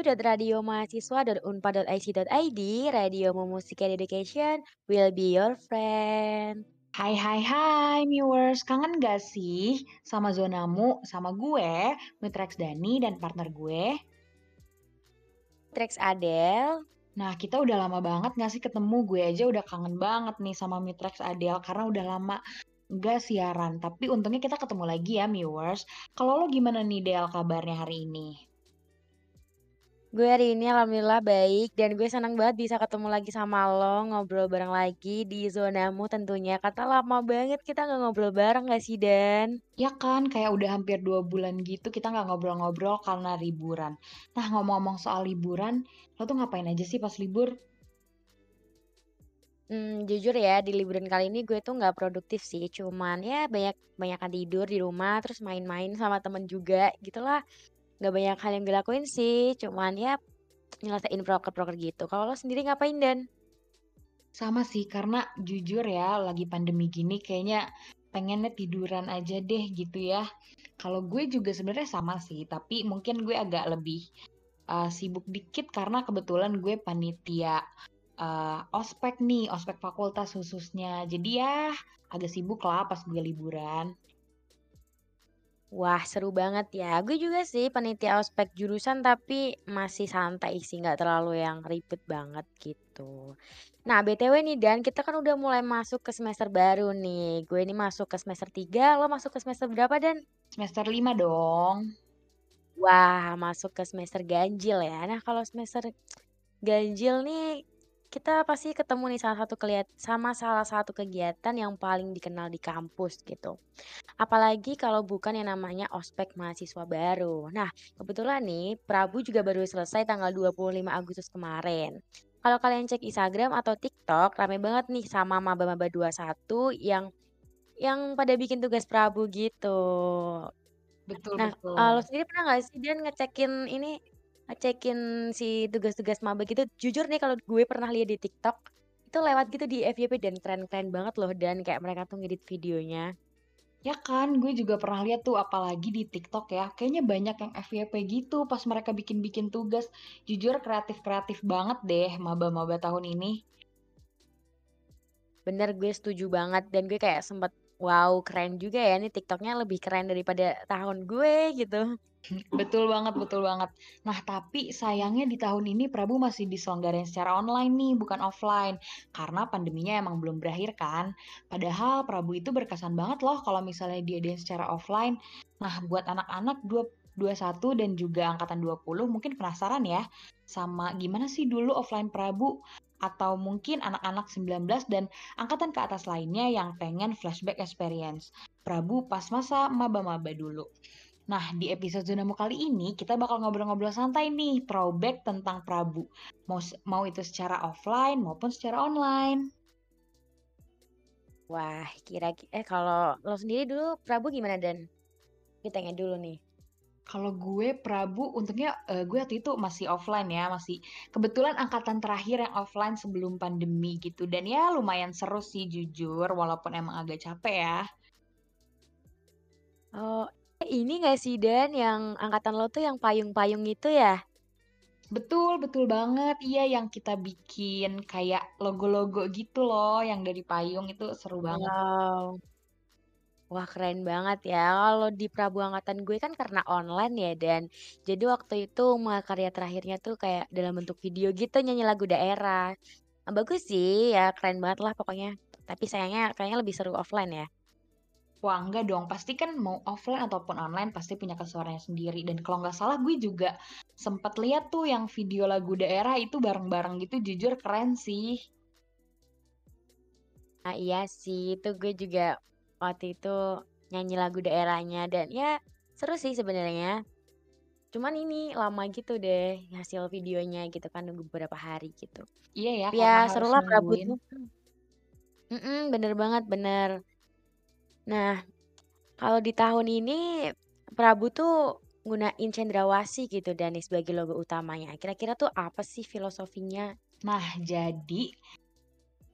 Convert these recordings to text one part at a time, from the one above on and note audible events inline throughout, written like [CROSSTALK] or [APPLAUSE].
www.radiomahasiswa.unpad.ic.id, Radio and Education will be your friend. Hai hai hai viewers, kangen gak sih sama zonamu sama gue, Mitrex Dani dan partner gue? Trax Adele. Nah, kita udah lama banget gak sih ketemu? Gue aja udah kangen banget nih sama Mitrex Adele karena udah lama nggak siaran. Tapi untungnya kita ketemu lagi ya, viewers. Kalau lo gimana nih, Del, kabarnya hari ini? Gue hari ini alhamdulillah baik dan gue senang banget bisa ketemu lagi sama lo, ngobrol bareng lagi di zonamu tentunya. Kata lama banget kita nggak ngobrol bareng gak sih, Dan? Ya kan, kayak udah hampir dua bulan gitu kita nggak ngobrol-ngobrol karena liburan. Nah, ngomong-ngomong soal liburan, lo tuh ngapain aja sih pas libur? Hmm, jujur ya di liburan kali ini gue tuh nggak produktif sih, cuman ya banyak banyakan tidur di rumah, terus main-main sama temen juga, gitulah. Nggak banyak hal yang dilakuin sih, cuman ya nyelesain proker-proker gitu. Kalau lo sendiri ngapain, Dan? Sama sih, karena jujur ya, lagi pandemi gini kayaknya pengennya tiduran aja deh gitu ya. Kalau gue juga sebenarnya sama sih, tapi mungkin gue agak lebih uh, sibuk dikit karena kebetulan gue panitia uh, ospek nih, ospek fakultas khususnya. Jadi ya agak sibuk lah pas gue liburan. Wah, seru banget ya. Gue juga sih panitia ospek jurusan tapi masih santai sih, nggak terlalu yang ribet banget gitu. Nah, BTW nih Dan, kita kan udah mulai masuk ke semester baru nih. Gue ini masuk ke semester 3, lo masuk ke semester berapa Dan? Semester 5 dong. Wah, masuk ke semester ganjil ya. Nah, kalau semester ganjil nih kita pasti ketemu nih salah satu keliat sama salah satu kegiatan yang paling dikenal di kampus gitu. Apalagi kalau bukan yang namanya ospek mahasiswa baru. Nah, kebetulan nih Prabu juga baru selesai tanggal 25 Agustus kemarin. Kalau kalian cek Instagram atau TikTok, rame banget nih sama maba-maba 21 yang yang pada bikin tugas Prabu gitu. Betul, Nah, eee, lo betul. sendiri pernah nggak sih Dan ngecekin ini, ngecekin si tugas-tugas maba gitu? Jujur nih kalau gue pernah lihat di TikTok, itu lewat gitu di FYP dan keren-keren banget loh dan kayak mereka tuh ngedit videonya. Ya kan, gue juga pernah lihat tuh apalagi di TikTok ya. Kayaknya banyak yang FYP gitu pas mereka bikin-bikin tugas. Jujur kreatif-kreatif banget deh maba-maba tahun ini. Bener, gue setuju banget dan gue kayak sempet, wow keren juga ya nih TikToknya lebih keren daripada tahun gue gitu. Betul banget, betul banget. Nah, tapi sayangnya di tahun ini Prabu masih diselenggarain secara online nih, bukan offline. Karena pandeminya emang belum berakhir kan. Padahal Prabu itu berkesan banget loh kalau misalnya diadain secara offline. Nah, buat anak-anak dua 21 dan juga angkatan 20 mungkin penasaran ya sama gimana sih dulu offline Prabu atau mungkin anak-anak 19 dan angkatan ke atas lainnya yang pengen flashback experience. Prabu pas masa maba-maba dulu. Nah, di episode Zonamu kali ini kita bakal ngobrol-ngobrol santai nih, throwback tentang Prabu. Mau mau itu secara offline maupun secara online. Wah, kira eh kalau lo sendiri dulu Prabu gimana Dan? Kita tanya dulu nih. Kalau gue Prabu untungnya uh, gue waktu itu masih offline ya, masih kebetulan angkatan terakhir yang offline sebelum pandemi gitu dan ya lumayan seru sih jujur walaupun emang agak capek ya. Oh, eh, ini nggak sih Dan yang angkatan lo tuh yang payung-payung itu ya? Betul, betul banget. Iya, yang kita bikin kayak logo-logo gitu loh, yang dari payung itu seru banget. Wow. Wah keren banget ya. Kalau di Prabu Angkatan gue kan karena online ya dan jadi waktu itu karya terakhirnya tuh kayak dalam bentuk video gitu nyanyi lagu daerah. Nah, bagus sih ya keren banget lah pokoknya. Tapi sayangnya kayaknya lebih seru offline ya. Wah, enggak dong. Pasti kan mau offline ataupun online pasti punya kesuaranya sendiri. Dan kalau nggak salah gue juga sempat lihat tuh yang video lagu daerah itu bareng-bareng gitu. Jujur keren sih. Nah iya sih itu gue juga waktu itu nyanyi lagu daerahnya dan ya seru sih sebenarnya. Cuman ini lama gitu deh hasil videonya gitu kan nunggu beberapa hari gitu. Iya ya, Ya seru lah Prabu. Mm-mm, bener banget bener. Nah kalau di tahun ini Prabu tuh gunain cendrawasih gitu dan sebagai logo utamanya. Kira-kira tuh apa sih filosofinya? Nah, jadi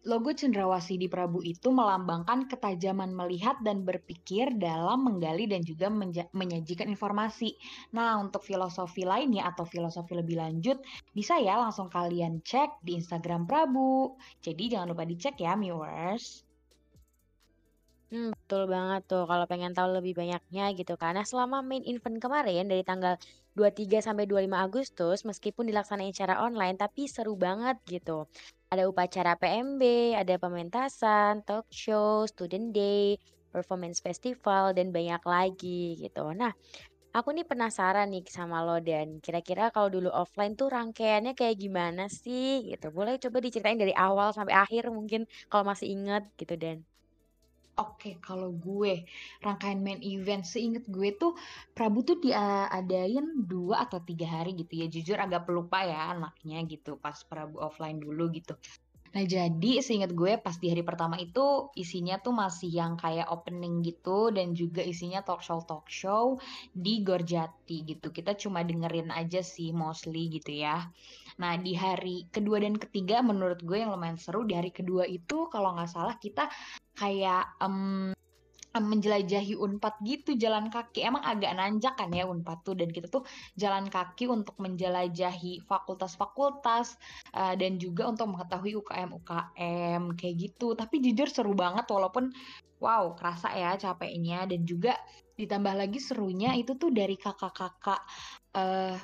Logo cendrawasih di Prabu itu melambangkan ketajaman melihat dan berpikir dalam menggali dan juga menyajikan informasi. Nah, untuk filosofi lainnya atau filosofi lebih lanjut, bisa ya langsung kalian cek di Instagram Prabu. Jadi jangan lupa dicek ya, viewers. Hmm, betul banget tuh kalau pengen tahu lebih banyaknya gitu. Nah, selama main event kemarin dari tanggal 23 sampai 25 Agustus meskipun dilaksanain secara online tapi seru banget gitu. Ada upacara PMB, ada pementasan, talk show, student day, performance festival dan banyak lagi gitu. Nah, aku nih penasaran nih sama lo dan kira-kira kalau dulu offline tuh rangkaiannya kayak gimana sih gitu. Boleh coba diceritain dari awal sampai akhir mungkin kalau masih inget gitu Dan. Oke, kalau gue rangkaian main event seinget gue tuh Prabu tuh diadain dua atau tiga hari gitu ya. Jujur agak pelupa ya anaknya gitu pas Prabu offline dulu gitu. Nah jadi seinget gue pas di hari pertama itu isinya tuh masih yang kayak opening gitu dan juga isinya talk show talk show di Gorjati gitu. Kita cuma dengerin aja sih mostly gitu ya. Nah di hari kedua dan ketiga menurut gue yang lumayan seru di hari kedua itu kalau nggak salah kita kayak um, menjelajahi Unpad gitu jalan kaki. Emang agak nanjak kan ya Unpad tuh dan kita tuh jalan kaki untuk menjelajahi fakultas-fakultas uh, dan juga untuk mengetahui UKM-UKM kayak gitu. Tapi jujur seru banget walaupun wow kerasa ya capeknya dan juga ditambah lagi serunya itu tuh dari kakak-kakak uh,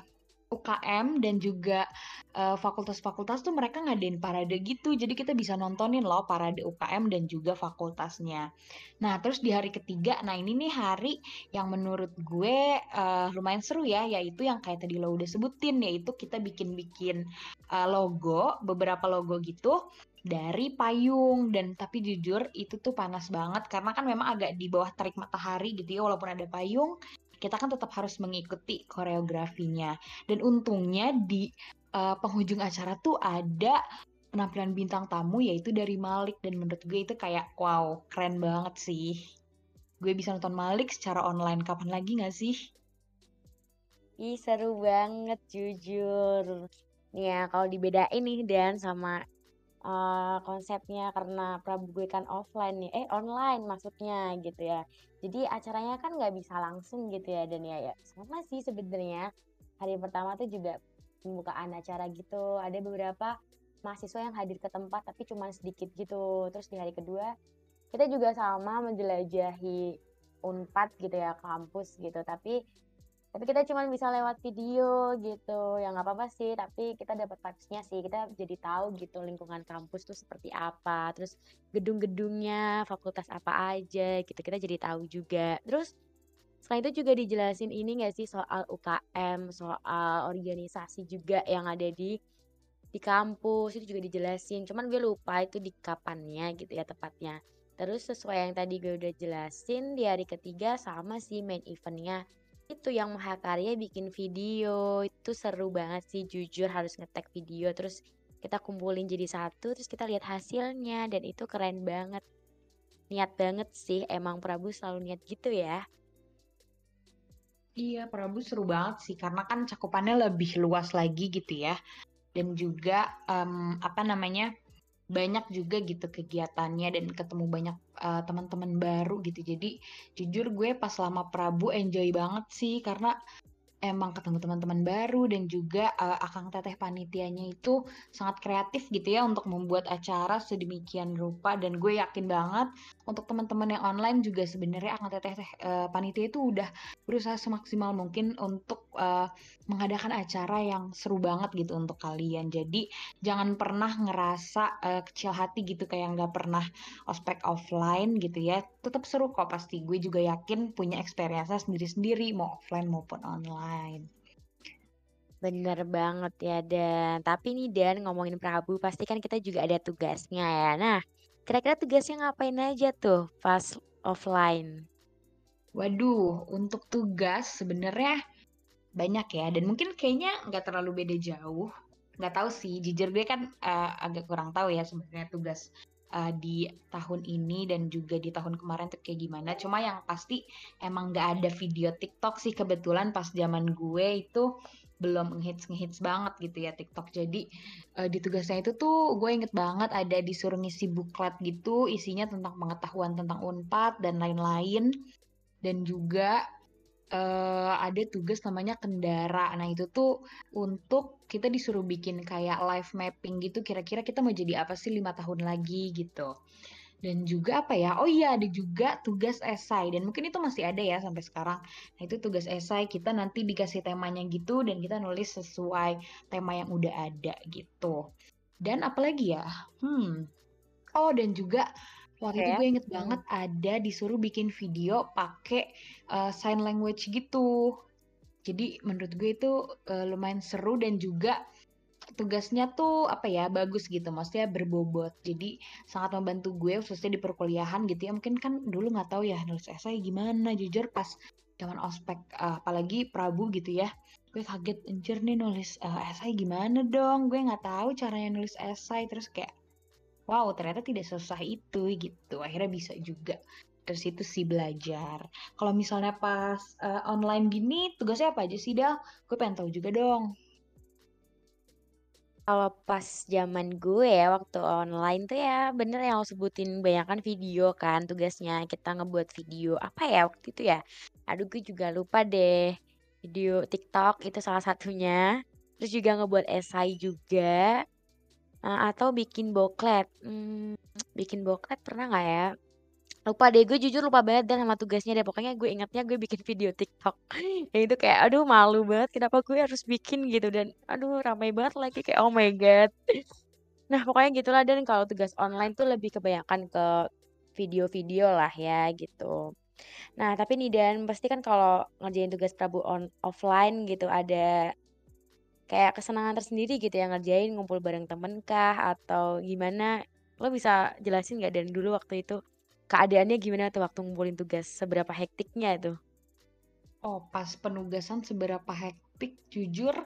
UKM dan juga uh, fakultas-fakultas tuh mereka ngadain parade gitu. Jadi kita bisa nontonin loh parade UKM dan juga fakultasnya. Nah, terus di hari ketiga, nah ini nih hari yang menurut gue uh, lumayan seru ya, yaitu yang kayak tadi lo udah sebutin, yaitu kita bikin-bikin uh, logo, beberapa logo gitu dari payung dan tapi jujur itu tuh panas banget karena kan memang agak di bawah terik matahari gitu ya walaupun ada payung kita kan tetap harus mengikuti koreografinya. Dan untungnya di uh, penghujung acara tuh ada penampilan bintang tamu yaitu dari Malik dan menurut gue itu kayak wow keren banget sih. Gue bisa nonton Malik secara online kapan lagi gak sih? Ih seru banget jujur. Nih ya kalau dibedain nih Dan sama uh, konsepnya karena Prabu gue kan offline nih, eh online maksudnya gitu ya. Jadi acaranya kan nggak bisa langsung gitu ya dan ya ya sama sih sebenarnya hari pertama tuh juga pembukaan acara gitu. Ada beberapa mahasiswa yang hadir ke tempat tapi cuma sedikit gitu. Terus di hari kedua kita juga sama menjelajahi Unpad gitu ya kampus gitu tapi tapi kita cuma bisa lewat video gitu. Ya nggak apa-apa sih tapi kita dapat vibes-nya sih. Kita jadi tahu gitu lingkungan kampus tuh seperti apa terus gedung-gedungnya fakultas apa aja gitu. Kita jadi tahu juga. Terus selain itu juga dijelasin ini nggak sih soal UKM soal organisasi juga yang ada di di kampus. Itu juga dijelasin. Cuman gue lupa itu di kapannya gitu ya tepatnya. Terus sesuai yang tadi gue udah jelasin di hari ketiga sama sih main eventnya itu yang Mahakarya bikin video itu seru banget sih jujur harus ngetek video terus kita kumpulin jadi satu terus kita lihat hasilnya dan itu keren banget niat banget sih emang Prabu selalu niat gitu ya Iya, Prabu seru banget sih karena kan cakupannya lebih luas lagi gitu ya. Dan juga um, apa namanya? Banyak juga gitu kegiatannya dan ketemu banyak uh, teman-teman baru gitu. Jadi jujur gue pas lama Prabu enjoy banget sih karena emang ketemu teman-teman baru dan juga uh, akang teteh panitianya itu sangat kreatif gitu ya untuk membuat acara sedemikian rupa dan gue yakin banget untuk teman-teman yang online juga sebenarnya akang teteh uh, panitia itu udah berusaha semaksimal mungkin untuk uh, mengadakan acara yang seru banget gitu untuk kalian. Jadi jangan pernah ngerasa uh, kecil hati gitu kayak nggak pernah ospek offline gitu ya. Tetap seru kok pasti. Gue juga yakin punya experience sendiri-sendiri mau offline maupun online lain. Bener banget ya Dan. Tapi nih Dan ngomongin Prabu pasti kan kita juga ada tugasnya ya. Nah kira-kira tugasnya ngapain aja tuh pas offline? Waduh, untuk tugas sebenarnya banyak ya dan mungkin kayaknya nggak terlalu beda jauh. Nggak tahu sih, jujur gue kan uh, agak kurang tahu ya sebenarnya tugas uh, di tahun ini dan juga di tahun kemarin tuh kayak gimana. Cuma yang pasti emang nggak ada video TikTok sih kebetulan pas zaman gue itu belum ngehits-ngehits banget gitu ya TikTok. Jadi, eee, di tugasnya itu tuh gue inget banget ada disuruh ngisi buklet gitu, isinya tentang pengetahuan tentang Unpad dan lain-lain. Dan juga, eee, ada tugas namanya kendara. Nah itu tuh untuk kita disuruh bikin kayak life mapping gitu, kira-kira kita mau jadi apa sih 5 tahun lagi gitu. Dan juga apa ya, oh iya ada juga tugas esai dan mungkin itu masih ada ya sampai sekarang. Nah itu tugas esai kita nanti dikasih temanya gitu dan kita nulis sesuai tema yang udah ada gitu. Dan apalagi ya, hmm, oh dan juga waktu itu Oke. gue inget Hmm. banget ada disuruh bikin video pakai uh, sign language gitu. Jadi menurut gue itu uh, lumayan seru dan juga tugasnya tuh apa ya bagus gitu maksudnya berbobot jadi sangat membantu gue khususnya di perkuliahan gitu ya mungkin kan dulu nggak tahu ya nulis esai gimana jujur pas zaman ospek uh, apalagi Prabu gitu ya gue kaget anjir nih nulis uh, esai gimana dong gue nggak tahu caranya nulis esai terus kayak wow ternyata tidak susah itu gitu akhirnya bisa juga terus itu sih belajar kalau misalnya pas uh, online gini tugasnya apa aja sih Dal gue pengen tahu juga dong Kalau pas zaman gue ya, waktu online tuh ya bener yang lo sebutin, banyakan video kan tugasnya. Kita ngebuat video, apa ya waktu itu ya? Aduh gue juga lupa deh. Video TikTok itu salah satunya. Terus juga ngebuat esai juga. Eh, atau bikin boklet. Hmm, bikin boklet pernah nggak ya? Lupa deh, gue jujur lupa banget dan sama tugasnya deh. Pokoknya gue ingatnya gue bikin [LAUGHS] video TikTok. Yang itu kayak, aduh malu banget kenapa gue harus bikin gitu. Dan aduh ramai banget lagi kayak, oh my God. [LAUGHS] Nah pokoknya gitulah dan kalau tugas online tuh lebih kebanyakan ke video-video lah ya gitu. Nah tapi nih Dan, pasti kan kalau ngerjain tugas Prabu on offline gitu ada kayak kesenangan tersendiri gitu ya ngerjain ngumpul bareng temen kah atau gimana? Lo bisa jelasin nggak Dan dulu waktu itu keadaannya gimana tuh waktu ngumpulin tugas? Seberapa hektiknya tuh? Oh, pas penugasan seberapa hektik, jujur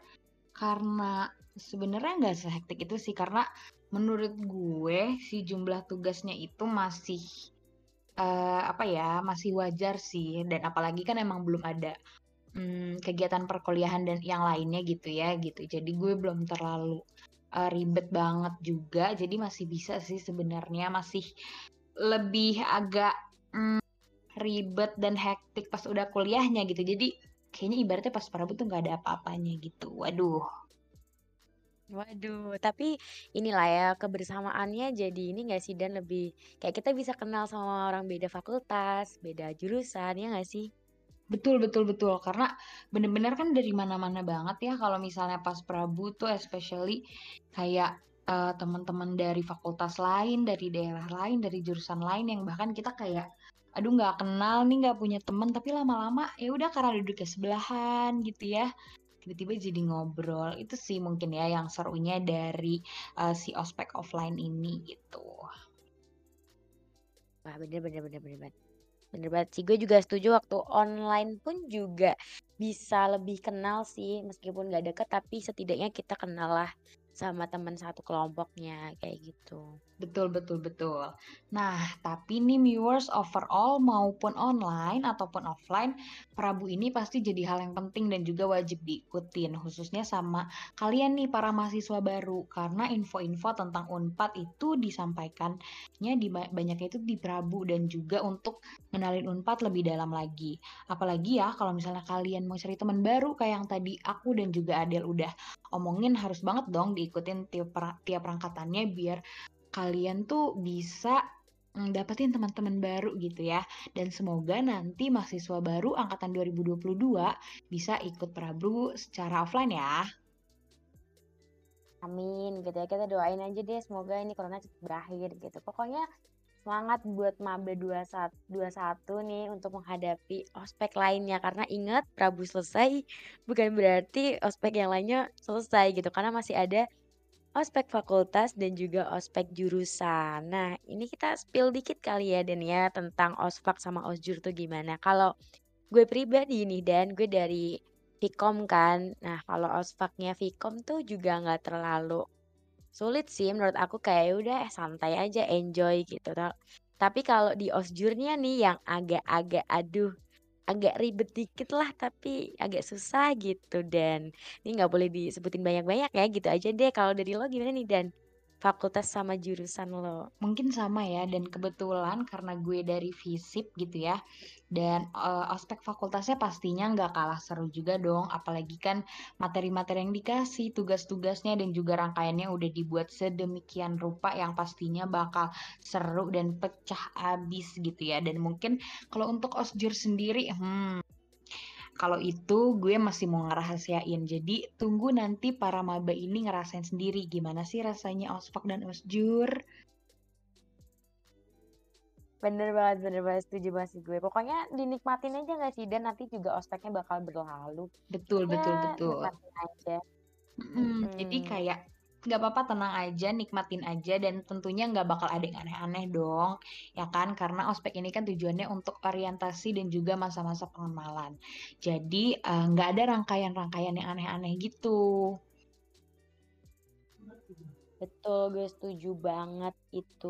karena sebenarnya nggak sehektik itu sih karena menurut gue si jumlah tugasnya itu masih eh, apa ya masih wajar sih dan apalagi kan emang belum ada mm, kegiatan perkuliahan dan yang lainnya gitu ya gitu. Jadi gue belum terlalu eh, ribet banget juga. Jadi masih bisa sih sebenarnya masih lebih agak mm, ribet dan hektik pas udah kuliahnya gitu. Jadi kayaknya ibaratnya pas Prabu tuh nggak ada apa-apanya gitu. Waduh. Waduh, tapi inilah ya kebersamaannya jadi ini nggak sih Dan? Lebih kayak kita bisa kenal sama orang beda fakultas, beda jurusan, ya nggak sih? Betul betul betul, karena bener-bener kan dari mana-mana banget ya kalau misalnya pas Prabu tuh especially kayak eh, teman-teman dari fakultas lain, dari daerah lain, dari jurusan lain yang bahkan kita kayak aduh nggak kenal nih nggak punya teman tapi lama-lama ya udah karena duduknya sebelahan gitu ya tiba-tiba jadi ngobrol itu sih mungkin ya yang serunya dari eh, si ospek offline ini gitu. Wah, bener bener bener bener. Bener banget sih, gue juga setuju waktu online pun juga bisa lebih kenal sih meskipun nggak deket tapi setidaknya kita kenal lah sama teman satu kelompoknya kayak gitu. Betul, betul, betul. Nah, tapi nih viewers overall maupun online ataupun offline, Prabu ini pasti jadi hal yang penting dan juga wajib diikutin, khususnya sama kalian nih para mahasiswa baru, karena info-info tentang Unpad itu disampaikannya di ba- banyaknya itu di Prabu dan juga untuk kenalin Unpad lebih dalam lagi. Apalagi ya kalau misalnya kalian mau cari teman baru kayak yang tadi aku dan juga Adel udah omongin harus banget dong diikutin tiap tiap rangkatannya biar kalian tuh bisa mm, dapetin teman-teman baru gitu ya. Dan semoga nanti mahasiswa baru angkatan 2022 bisa ikut Prabu secara offline ya. Amin gitu ya, kita doain aja deh semoga ini corona cepat berakhir gitu. Pokoknya semangat buat Maba 21, 21 nih untuk menghadapi ospek lainnya. Karena ingat Prabu selesai bukan berarti ospek yang lainnya selesai gitu. Karena masih ada ospek fakultas dan juga ospek jurusan. Nah ini kita spill dikit kali ya Dan ya tentang ospek sama osjur tuh gimana. Kalau gue pribadi nih Dan, gue dari Vkom kan. Nah, kalau ospeknya Vkom tuh juga nggak terlalu sulit sih menurut aku kayak "Ya udah eh, santai aja enjoy gitu. Ta- Tapi kalau di osjurnya nih yang agak-agak aduh agak ribet dikit lah, tapi agak susah gitu dan ini nggak boleh disebutin banyak-banyak ya, gitu aja deh. Kalau dari lo gimana nih Dan, fakultas sama jurusan lo? Mungkin sama ya, dan kebetulan karena gue dari FISIP gitu ya, dan, eee, ospek fakultasnya pastinya nggak kalah seru juga dong, apalagi kan materi-materi yang dikasih, tugas-tugasnya, dan juga rangkaiannya udah dibuat sedemikian rupa yang pastinya bakal seru dan pecah abis gitu ya. Dan mungkin kalau untuk osjur sendiri, hmm, kalau itu gue masih mau ngerahasiain. Jadi tunggu nanti para maba ini ngerasain sendiri gimana sih rasanya ospek dan osjur. Bener banget bener banget, setuju banget sih gue. Pokoknya dinikmatin aja nggak sih, dan nanti juga ospeknya bakal berlalu. Betul betul Ya betul. nikmatin aja. Mhm, jadi Mhm. kayak nggak apa-apa tenang aja, nikmatin aja dan tentunya nggak bakal ada yang aneh-aneh dong, ya kan? Karena ospek ini kan tujuannya untuk orientasi dan juga masa-masa pengenalan. Jadi, eee, nggak ada rangkaian-rangkaian yang aneh-aneh gitu. Betul, gue setuju banget itu.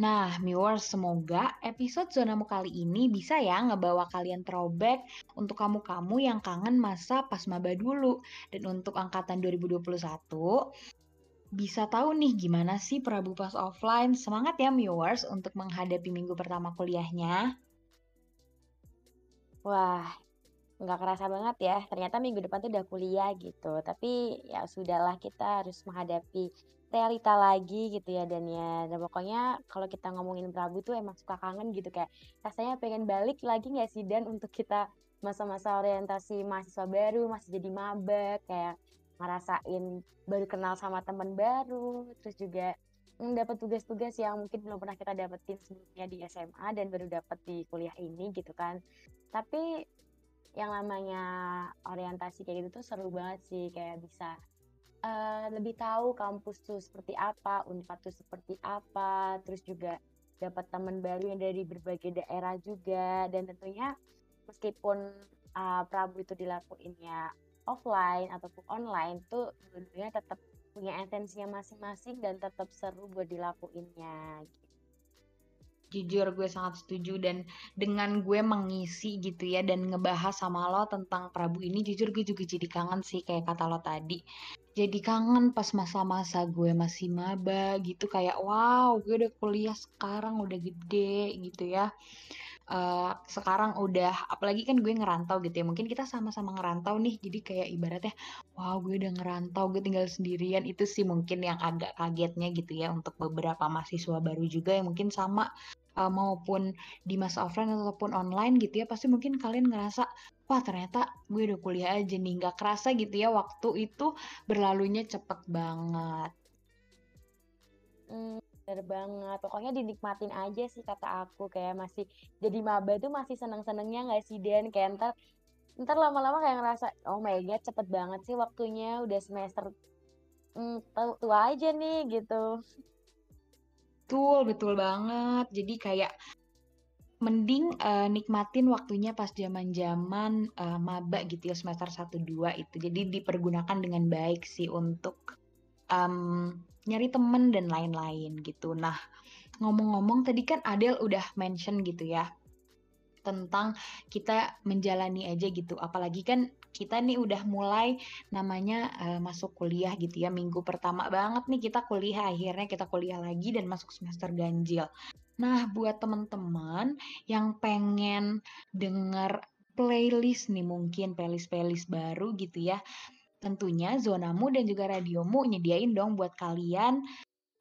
Nah, viewers, semoga episode Zonamu kali ini bisa ya ngebawa kalian throwback untuk kamu-kamu yang kangen masa pas maba dulu. Dan untuk angkatan 2021, bisa tahu nih gimana sih Prabu pas offline. Semangat ya viewers untuk menghadapi minggu pertama kuliahnya. Wah, nggak kerasa banget ya, ternyata minggu depan tuh udah kuliah gitu. Tapi ya sudahlah, kita harus menghadapi realita lagi gitu ya Dan ya. Dan pokoknya kalau kita ngomongin Prabu tuh emang suka kangen gitu kayak rasanya pengen balik lagi nggak sih Dan untuk kita masa-masa orientasi mahasiswa baru, masih jadi maba, kayak ngerasain baru kenal sama teman baru, terus juga mm, dapat tugas-tugas yang mungkin belum pernah kita dapetin sebelumnya di SMA dan baru dapat di kuliah ini gitu kan. Tapi yang namanya orientasi kayak gitu tuh seru banget sih, kayak bisa Eee, lebih tahu kampus tuh seperti apa, Unpad tuh seperti apa, terus juga dapat teman baru yang dari berbagai daerah juga, dan tentunya meskipun, eee, Prabu itu dilakuinnya offline ataupun online tuh dua-duanya tetap punya esensinya masing-masing dan tetap seru buat dilakuinnya, gitu. Jujur gue sangat setuju dan dengan gue mengisi gitu ya dan ngebahas sama lo tentang Prabu ini jujur gue juga jadi kangen sih kayak kata lo tadi. Jadi kangen pas masa-masa gue masih maba gitu kayak wow gue udah kuliah sekarang udah gede gitu ya. Eh, sekarang udah apalagi kan gue ngerantau gitu ya mungkin kita sama-sama ngerantau nih jadi kayak ibaratnya wow gue udah ngerantau gue tinggal sendirian itu sih mungkin yang agak kagetnya gitu ya untuk beberapa mahasiswa baru juga yang mungkin sama uh, maupun di masa offline ataupun online gitu ya pasti mungkin kalian ngerasa wah ternyata gue udah kuliah aja nih nggak kerasa gitu ya waktu itu berlalunya cepet banget Mmm, bener banget, pokoknya dinikmatin aja sih kata aku, kayak masih jadi maba tuh masih seneng-senengnya nggak sih Dan? Kayak entar entar lama-lama kayak ngerasa, "Oh my god cepet banget sih waktunya, udah semester, tu tua aja nih," gitu. Betul betul banget jadi kayak Mending, eee, nikmatin waktunya pas zaman-zaman, eee, maba gitu ya semester satu 2 itu. Jadi dipergunakan dengan baik sih untuk, mmm, nyari temen dan lain-lain gitu. Nah, ngomong-ngomong tadi kan Adele udah mention gitu ya, tentang kita menjalani aja gitu. Apalagi kan kita nih udah mulai namanya, eee, masuk kuliah gitu ya, minggu pertama banget nih kita kuliah, akhirnya kita kuliah lagi dan masuk semester ganjil. Nah, buat teman-teman yang pengen denger playlist nih mungkin, playlist-playlist baru gitu ya, tentunya Zonamu dan juga Radiomu nyediain dong buat kalian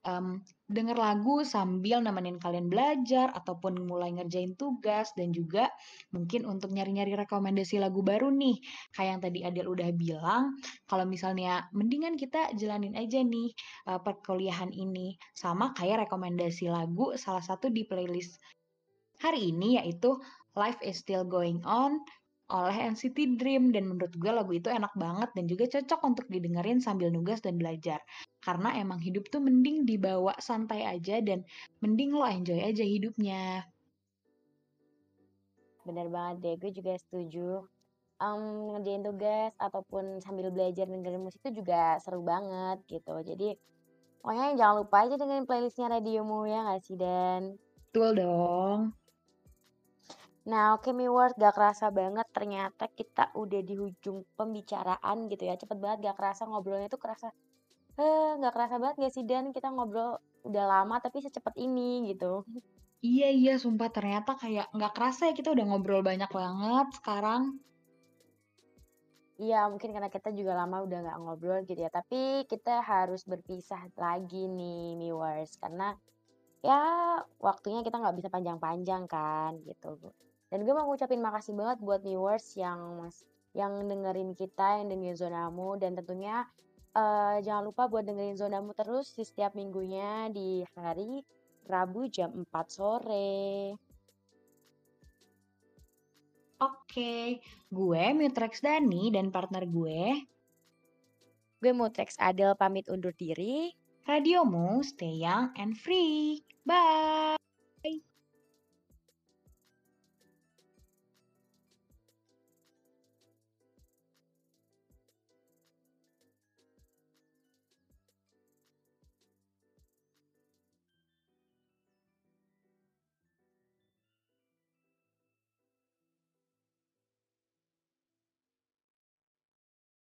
Mmm, denger lagu sambil nemenin kalian belajar ataupun mulai ngerjain tugas dan juga mungkin untuk nyari-nyari rekomendasi lagu baru nih. Kayak yang tadi Adele udah bilang, kalau misalnya mendingan kita jalanin aja nih, eee, perkuliahan ini. Sama kayak rekomendasi lagu salah satu di playlist hari ini yaitu Life is Still Going On oleh NCT Dream dan menurut gue lagu itu enak banget dan juga cocok untuk didengerin sambil nugas dan belajar. Karena emang hidup tuh mending dibawa santai aja dan mending lo enjoy aja hidupnya. Bener banget deh, gue juga setuju. Mmm, ngerjain tugas ataupun sambil belajar dengerin musik itu juga seru banget gitu. Jadi pokoknya jangan lupa aja dengerin playlist-nya Radiomu, ya nggak sih Dan? Betul dong. Nah, oke Miwars, gak kerasa banget ternyata kita udah di ujung pembicaraan gitu ya, cepet banget gak kerasa ngobrolnya tuh kerasa, eee, nggak kerasa banget gak sih Dan kita ngobrol udah lama tapi secepat ini gitu. Iya iya, sumpah ternyata kayak nggak kerasa ya kita udah ngobrol banyak banget sekarang. Iya, mungkin karena kita juga lama udah nggak ngobrol gitu ya, tapi kita harus berpisah lagi nih Miwars, karena ya waktunya kita nggak bisa panjang-panjang kan gitu. Dan gue mau ngucapin makasih banget buat viewers yang mas yang dengerin kita, yang dengerin Zonamu dan tentunya eh, jangan lupa buat dengerin Zonamu terus di setiap minggunya di hari Rabu jam 4 sore. Oke, gue Mitrex Dani dan partner gue, Gue Mutrex Adel pamit undur diri. radiomu stay young and free. Bye!